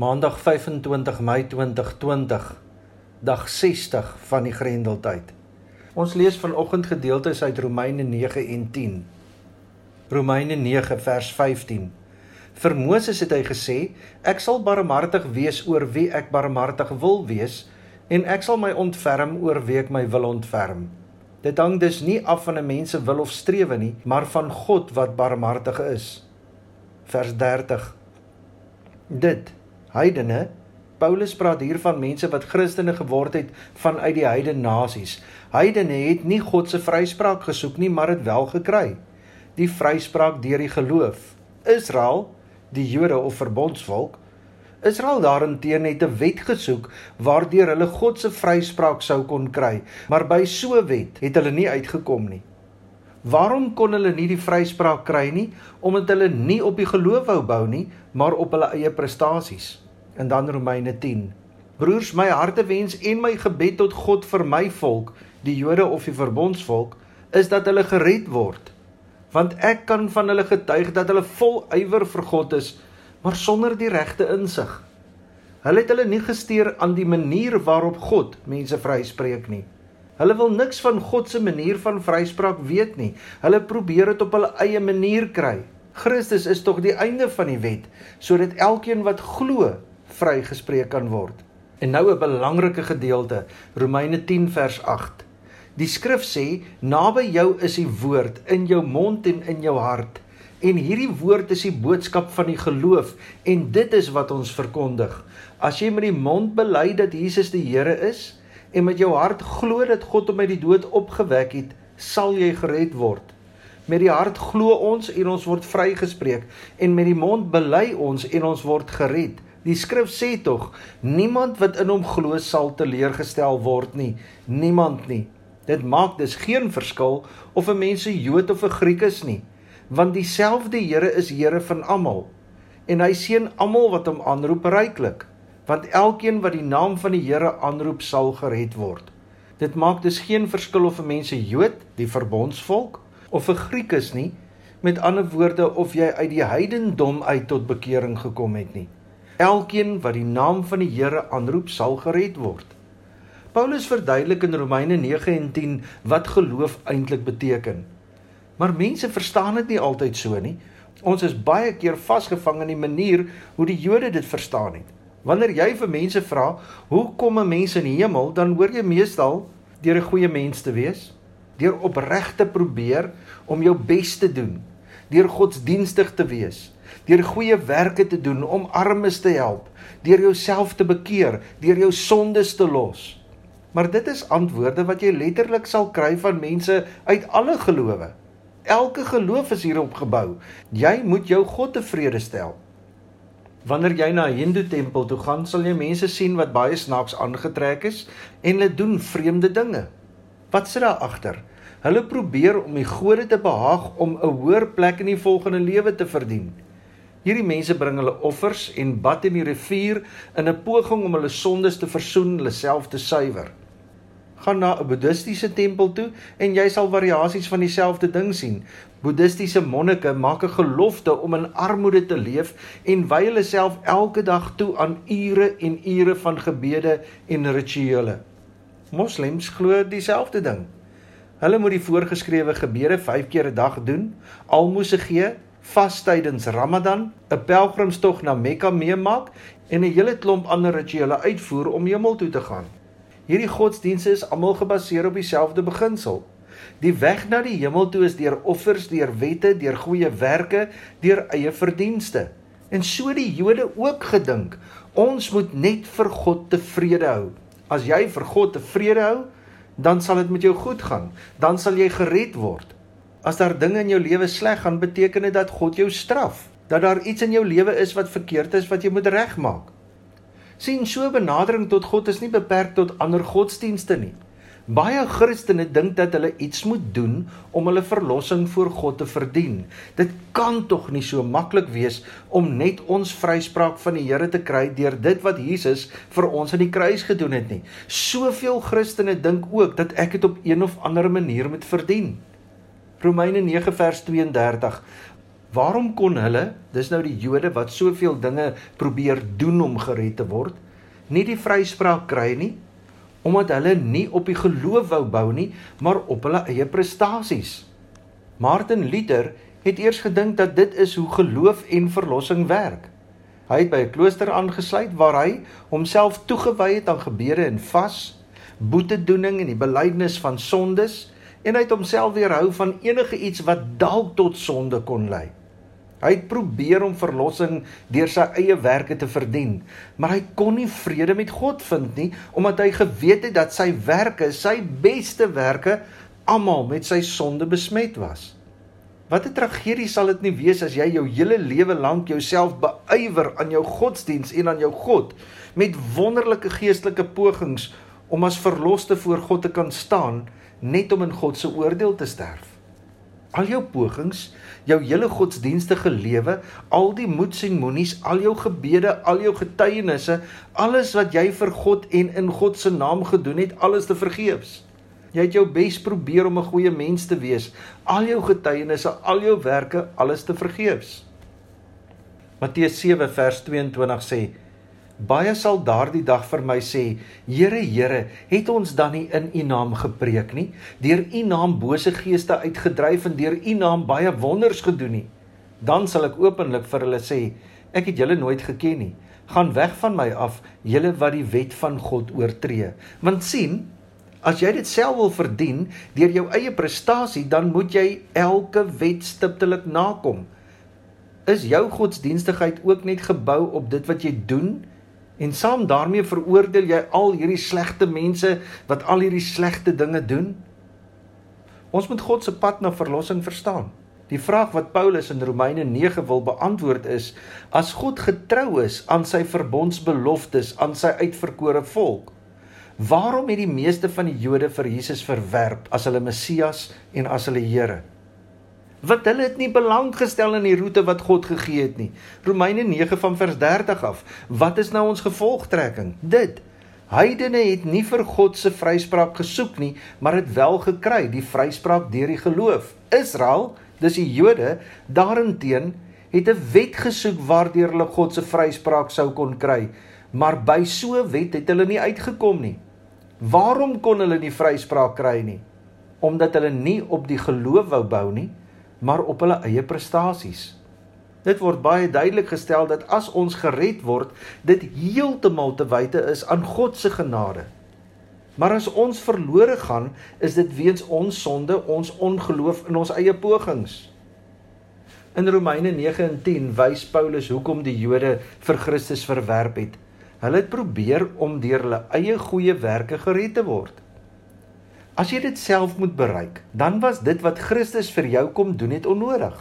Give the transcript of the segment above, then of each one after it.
Maandag 25 Mei 2020, dag 60 van die Grendeltyd. Ons lees vanoggend gedeeltes uit Romeine 9 en 10. Romeine 9 vers 15. Vir Moses het hy gesê: Ek sal barmhartig wees oor wie ek barmhartig wil wees en ek sal my ontferm oor wie ek my wil ontferm. Dit hang dus nie af van 'n mens se wil of strewe nie, maar van God wat barmhartig is. Vers 30. Dit heidene Paulus praat hier van mense wat Christene geword het vanuit die heidene nasies. Heidene het nie God se vryspraak gesoek nie, maar dit wel gekry. Die vryspraak deur die geloof. Israel, die Jode of verbondsvolk, Israel daarenteen het 'n wet gesoek waardeur hulle God se vryspraak sou kon kry, maar by so 'n wet het hulle nie uitgekom nie. Waarom kon hulle nie die vryspraak kry nie? Omdat hulle nie op die geloof wou bou nie, maar op hulle eie prestasies en dan Romeine 10. Broers, my hartewens en my gebed tot God vir my volk, die Jode of die verbondsvolk, is dat hulle gered word. Want ek kan van hulle getuig dat hulle vol ywer vir God is, maar sonder die regte insig. Hulle het hulle nie gesteer aan die manier waarop God mense vryspreek nie. Hulle wil niks van God se manier van vryspraak weet nie. Hulle probeer dit op hulle eie manier kry. Christus is tog die einde van die wet sodat elkeen wat glo vrygespreek kan word. En nou 'n belangrike gedeelte, Romeine 10 vers 8. Die skrif sê: "Naby jou is die woord in jou mond en in jou hart." En hierdie woord is die boodskap van die geloof en dit is wat ons verkondig. As jy met die mond bely dat Jesus die Here is en met jou hart glo dat God hom uit die dood opgewek het, sal jy gered word. Met die hart glo ons en ons word vrygespreek en met die mond bely ons en ons word gered. Die skrif sê tog, niemand wat in hom glo sal teleurgestel word nie, niemand nie. Dit maak dus geen verskil of 'n mens 'n Jood of 'n Griek is nie, want dieselfde Here is Here van almal en hy seën almal wat hom aanroep ryklik, want elkeen wat die naam van die Here aanroep sal gered word. Dit maak dus geen verskil of 'n mens 'n Jood, die verbondsvolk, of 'n Griek is nie, met ander woorde of jy uit die heidendom uit tot bekering gekom het nie. Elkeen wat die naam van die Here aanroep, sal gered word. Paulus verduidelik in Romeine 9 en 10 wat geloof eintlik beteken. Maar mense verstaan dit nie altyd so nie. Ons is baie keer vasgevang in die manier hoe die Jode dit verstaan het. Wanneer jy vir mense vra, "Hoe kom 'n mens in die hemel?" dan hoor jy meestal deur 'n goeie mens te wees, deur opreg te probeer om jou bes te doen, deur godsdienstig te wees, deur goeie werke te doen om armes te help, deur jouself te bekeer, deur jou sondes te los. Maar dit is antwoorde wat jy letterlik sal kry van mense uit alle gelowe. Elke geloof is hierop gebou. Jy moet jou God tevrede stel. Wanneer jy na 'n Hindoe tempel toe gaan, sal jy mense sien wat baie snaaks aangetrek is en hulle doen vreemde dinge. Wat sit daar agter? Hulle probeer om die gode te behaag om 'n hoër plek in die volgende lewe te verdien. Hierdie mense bring hulle offers en bad in die rivier in 'n poging om hulle sondes te versoen, hulle self te suiwer. Gaan na 'n boeddhistiese tempel toe en jy sal variasies van dieselfde ding sien. Boeddhistiese monnike maak 'n gelofte om in armoede te leef en wy hulle self elke dag toe aan ure en ure van gebede en rituele. Moslems glo dieselfde ding. Hulle moet die voorgeskrewe gebede 5 keer 'n dag doen, almoses gee vas tydens Ramadan, 'n pelgrimstog na Mekka meemaak en 'n hele klomp ander rituele uitvoer om hemel toe te gaan. Hierdie godsdienste is almal gebaseer op dieselfde beginsel. Die weg na die hemel toe is deur offers, deur wette, deur goeie werke, deur eie verdienste. En so die Jode ook gedink, ons moet net vir God tevrede hou. As jy vir God tevrede hou, dan sal dit met jou goed gaan. Dan sal jy gered word. As daar dinge in jou lewe sleg gaan, beteken dit dat God jou straf, dat daar iets in jou lewe is wat verkeerd is wat jy moet regmaak. Sien so benadering tot God is nie beperk tot ander godsdienste nie. Baie Christene dink dat hulle iets moet doen om hulle verlossing voor God te verdien. Dit kan tog nie so maklik wees om net ons vryspraak van die Here te kry deur dit wat Jesus vir ons aan die kruis gedoen het nie. Soveel Christene dink ook dat ek dit op een of ander manier moet verdien. Romeine 9 vers 32. Waarom kon hulle, dis nou die Jode wat soveel dinge probeer doen om gered te word, nie die vryspraak kry nie? Omdat hulle nie op die geloof wou bou nie, maar op hulle eie prestasies. Martin Luther het eers gedink dat dit is hoe geloof en verlossing werk. Hy het by 'n klooster aangesluit waar hy homself toegewy het aan gebede en vas, boetedoening en die belydenis van sondes en hy het homself weerhou van enige iets wat dalk tot sonde kon lei. Hy het probeer om verlossing deur sy eie werke te verdien, maar hy kon nie vrede met God vind nie omdat hy geweet het dat sy werke, sy beste werke, almal met sy sonde besmet was. Wat 'n tragedie sal dit nie wees as jy jou hele lewe lank jouself beywer aan jou godsdiens en aan jou God met wonderlike geestelike pogings om as verloste voor God te kan staan net om in God se oordeel te sterf. Al jou pogings, jou hele godsdienstige lewe, al die moeds en moenies, al jou gebede, al jou getuienisse, alles wat jy vir God en in God se naam gedoen het, alles te vergeefs. Jy het jou bes probeer om 'n goeie mens te wees. Al jou getuienisse, al jou werke, alles te vergeefs. Matteus 7 vers 22 sê: Baie sal daardie dag vir my sê: Here, Here, het ons dan nie in U naam gepreek nie? Deur U naam bose geeste uitgedryf en deur U naam baie wonders gedoen nie? Dan sal ek openlik vir hulle sê: Ek het julle nooit geken nie. Gaan weg van my af, julle wat die wet van God oortree. Want sien, As jy dit self wil verdien deur jou eie prestasie, dan moet jy elke wet stiptelik nakom. Is jou godsdienstigheid ook net gebou op dit wat jy doen? En saam daarmee veroordeel jy al hierdie slegte mense wat al hierdie slegte dinge doen? Ons moet God se pad na verlossing verstaan. Die vraag wat Paulus in Romeine 9 wil beantwoord is: as God getrou is aan sy verbondsbeloftes aan sy uitverkore volk, Waarom het die meeste van die Jode vir Jesus verwerp as hulle Messias en as hulle Here? Want hulle het nie belang gestel in die roete wat God gegee het nie. Romeine 9 van vers 30 af. Wat is nou ons gevolgtrekking? Dit Heidene het nie vir God se vryspraak gesoek nie, maar het wel gekry, die vryspraak deur die geloof. Israel, dis die Jode, daarenteen het 'n wet gesoek waardeur hulle God se vryspraak sou kon kry, maar by so 'n wet het hulle nie uitgekom nie. Waarom kon hulle nie vryspraak kry nie? Omdat hulle nie op die geloof wou bou nie, maar op hulle eie prestasies. Dit word baie duidelik gestel dat as ons gered word, dit heeltemal te wyte is aan God se genade. Maar as ons verlore gaan, is dit weens ons sonde, ons ongeloof in ons eie pogings. In Romeine 9 en 10 wys Paulus hoekom die Jode vir Christus verwerp het. Hulle het probeer om deur hulle eie goeie werke gered te word. As jy dit self moet bereik, dan was dit wat Christus vir jou kom doen het onnodig.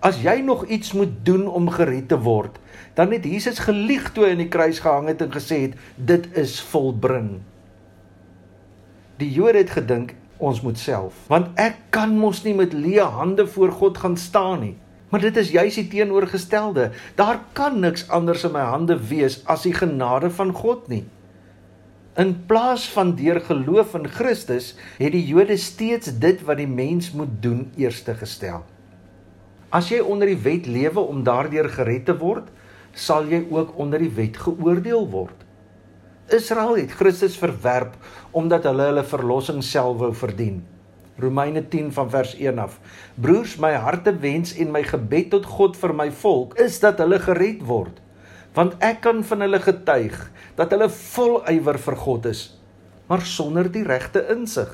As jy nog iets moet doen om gered te word, dan het Jesus gelieg toe hy aan die kruis gehang het en gesê het dit is volbring. Die Jode het gedink ons moet self, want ek kan mos nie met leë hande voor God gaan staan nie. Maar dit is juis die teenoorgestelde. Daar kan niks anders in my hande wees as die genade van God nie. In plaas van deur geloof in Christus, het die Jode steeds dit wat die mens moet doen eerste gestel. As jy onder die wet lewe om daardeur gered te word, sal jy ook onder die wet geoordeel word. Israel het Christus verwerp omdat hulle hulle verlossing self wou verdien. Romeine 10 van vers 1 af. Broers, my harte wens en my gebed tot God vir my volk is dat hulle gered word. Want ek kan van hulle getuig dat hulle vol ywer vir God is, maar sonder die regte insig.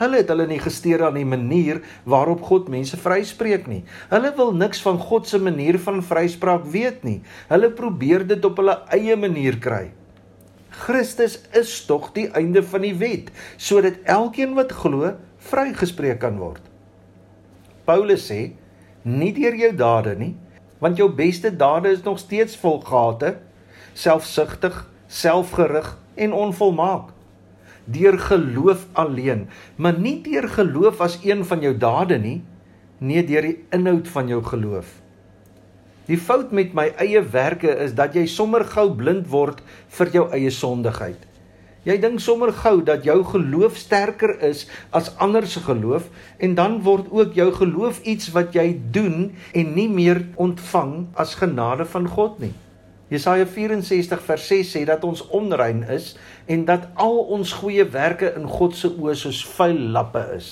Hulle het hulle nie gesteer aan die manier waarop God mense vryspreek nie. Hulle wil niks van God se manier van vryspraak weet nie. Hulle probeer dit op hulle eie manier kry. Christus is tog die einde van die wet, sodat elkeen wat glo vrygespreek kan word. Paulus sê nie deur jou dade nie, want jou beste dade is nog steeds vol gate, selfsugtig, selfgerig en onvolmaak. Deur geloof alleen, maar nie deur geloof as een van jou dade nie, nee deur die inhoud van jou geloof. Die fout met my eie werke is dat jy sommer gou blind word vir jou eie sondigheid. Jy dink sommer gou dat jou geloof sterker is as ander se geloof en dan word ook jou geloof iets wat jy doen en nie meer ontvang as genade van God nie. Jesaja 64 vers 6 sê dat ons onrein is en dat al ons goeie werke in God se oë soos vuil lappe is.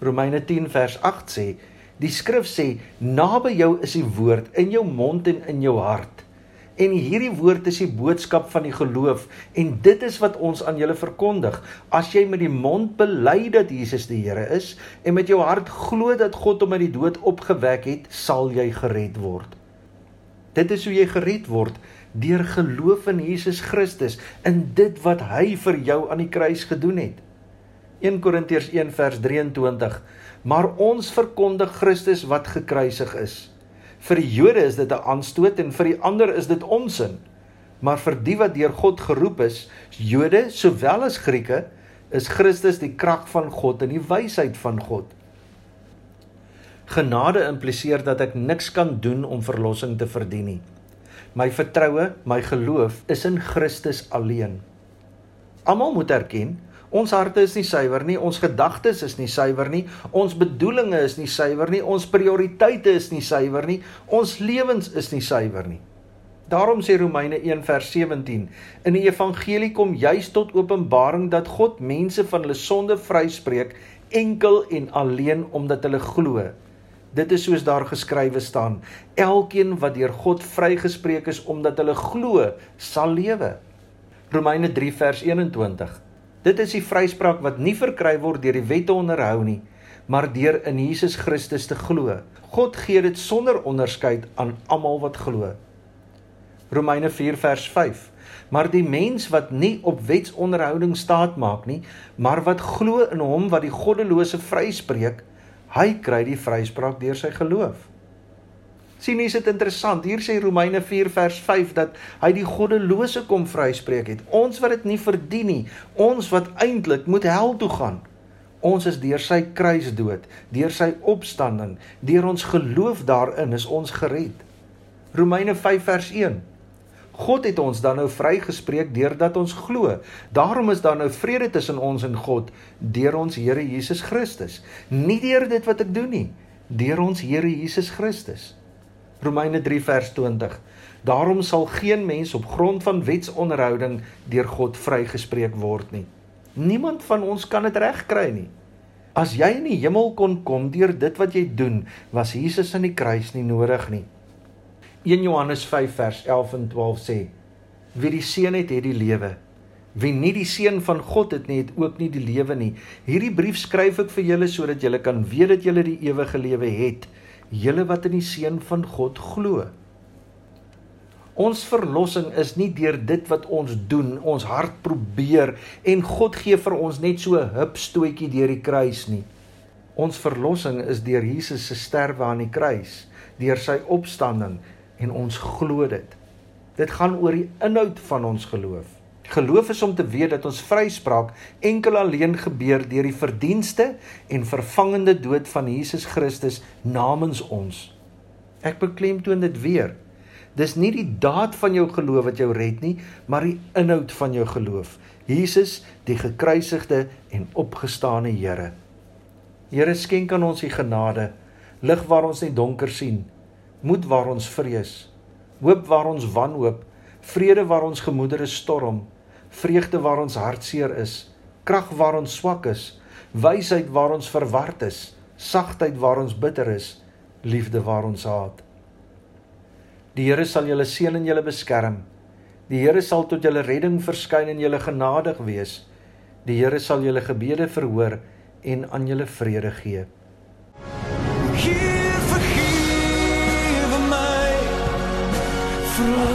Romeine 10 vers 8 sê die skrif sê naby jou is die woord in jou mond en in jou hart En hierdie woord is die boodskap van die geloof en dit is wat ons aan julle verkondig. As jy met die mond bely dat Jesus die Here is en met jou hart glo dat God hom uit die dood opgewek het, sal jy gered word. Dit is hoe jy gered word deur geloof in Jesus Christus in dit wat hy vir jou aan die kruis gedoen het. 1 Korintiërs 1 vers 23 Maar ons verkondig Christus wat gekruisig is. Vir die Jode is dit 'n aanstoot en vir die ander is dit onsin. Maar vir die wat deur God geroep is, Jode sowel as Grieke, is Christus die krag van God en die wysheid van God. Genade impliseer dat ek niks kan doen om verlossing te verdien nie. My vertroue, my geloof is in Christus alleen. Almal moet erken Ons harte is nie suiwer nie, ons gedagtes is nie suiwer nie, ons bedoelings is nie suiwer nie, ons prioriteite is nie suiwer nie, ons lewens is nie suiwer nie. Daarom sê Romeine 1 vers 17: In die evangelie kom juis tot openbaring dat God mense van hulle sonde vryspreek enkel en alleen omdat hulle glo. Dit is soos daar geskrywe staan: Elkeen wat deur God vrygespreek is omdat hulle glo, sal lewe. Romeine 3 vers 21 Dit is die vryspraak wat nie verkry word deur die wet te onderhou nie, maar deur in Jesus Christus te glo. God gee dit sonder onderskeid aan almal wat glo. Romeine 4 vers 5. Maar die mens wat nie op wetsonderhouding staat maak nie, maar wat glo in hom wat die goddelose vryspreek, hy kry die vryspraak deur sy geloof sien hier is dit interessant. Hier sê Romeine 4 vers 5 dat hy die goddelose kom vryspreek het. Ons wat dit nie verdien nie, ons wat eintlik moet hel toe gaan. Ons is deur sy kruisdood, deur sy opstanding, deur ons geloof daarin is ons gered. Romeine 5 vers 1 God het ons dan nou vrygespreek deurdat ons glo. Daarom is daar nou vrede tussen ons en God deur ons Here Jesus Christus. Nie deur dit wat ek doen nie, deur ons Here Jesus Christus. Romeine 3 vers 20. Daarom sal geen mens op grond van wetsonderhouding deur God vrygespreek word nie. Niemand van ons kan dit regkry nie. As jy in die hemel kon kom deur dit wat jy doen, was Jesus aan die kruis nie nodig nie. 1 Johannes 5 vers 11 en 12 sê: Wie die seun het, het die lewe. Wie nie die seun van God het nie, het ook nie die lewe nie. Hierdie brief skryf ek vir julle sodat julle kan weet dat julle die ewige lewe het julle wat in die seun van God glo. Ons verlossing is nie deur dit wat ons doen, ons hart probeer en God gee vir ons net so 'n hupstootjie deur die kruis nie. Ons verlossing is deur Jesus se sterwe aan die kruis, deur sy opstanding en ons glo dit. Dit gaan oor die inhoud van ons geloof. Geloof is om te weet dat ons vryspraak enkel alleen gebeur deur die verdienste en vervangende dood van Jesus Christus namens ons. Ek beklemtoon dit weer. Dis nie die daad van jou geloof wat jou red nie, maar die inhoud van jou geloof. Jesus, die gekruisigde en opgestane Here. Here skenk aan ons die genade, lig waar ons nie donker sien, moed waar ons vrees, hoop waar ons wanhoop, vrede waar ons gemoedere storm vreugde waar ons hartseer is, krag waar ons swak is, wysheid waar ons verward is, sagtheid waar ons bitter is, liefde waar ons haat. Die Here sal julle seën en julle beskerm. Die Here sal tot julle redding verskyn en julle genadig wees. Die Here sal julle gebede verhoor en aan julle vrede gee.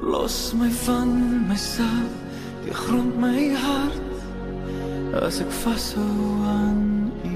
Verlos my van myself, die grond my hart as ek vashou aan U.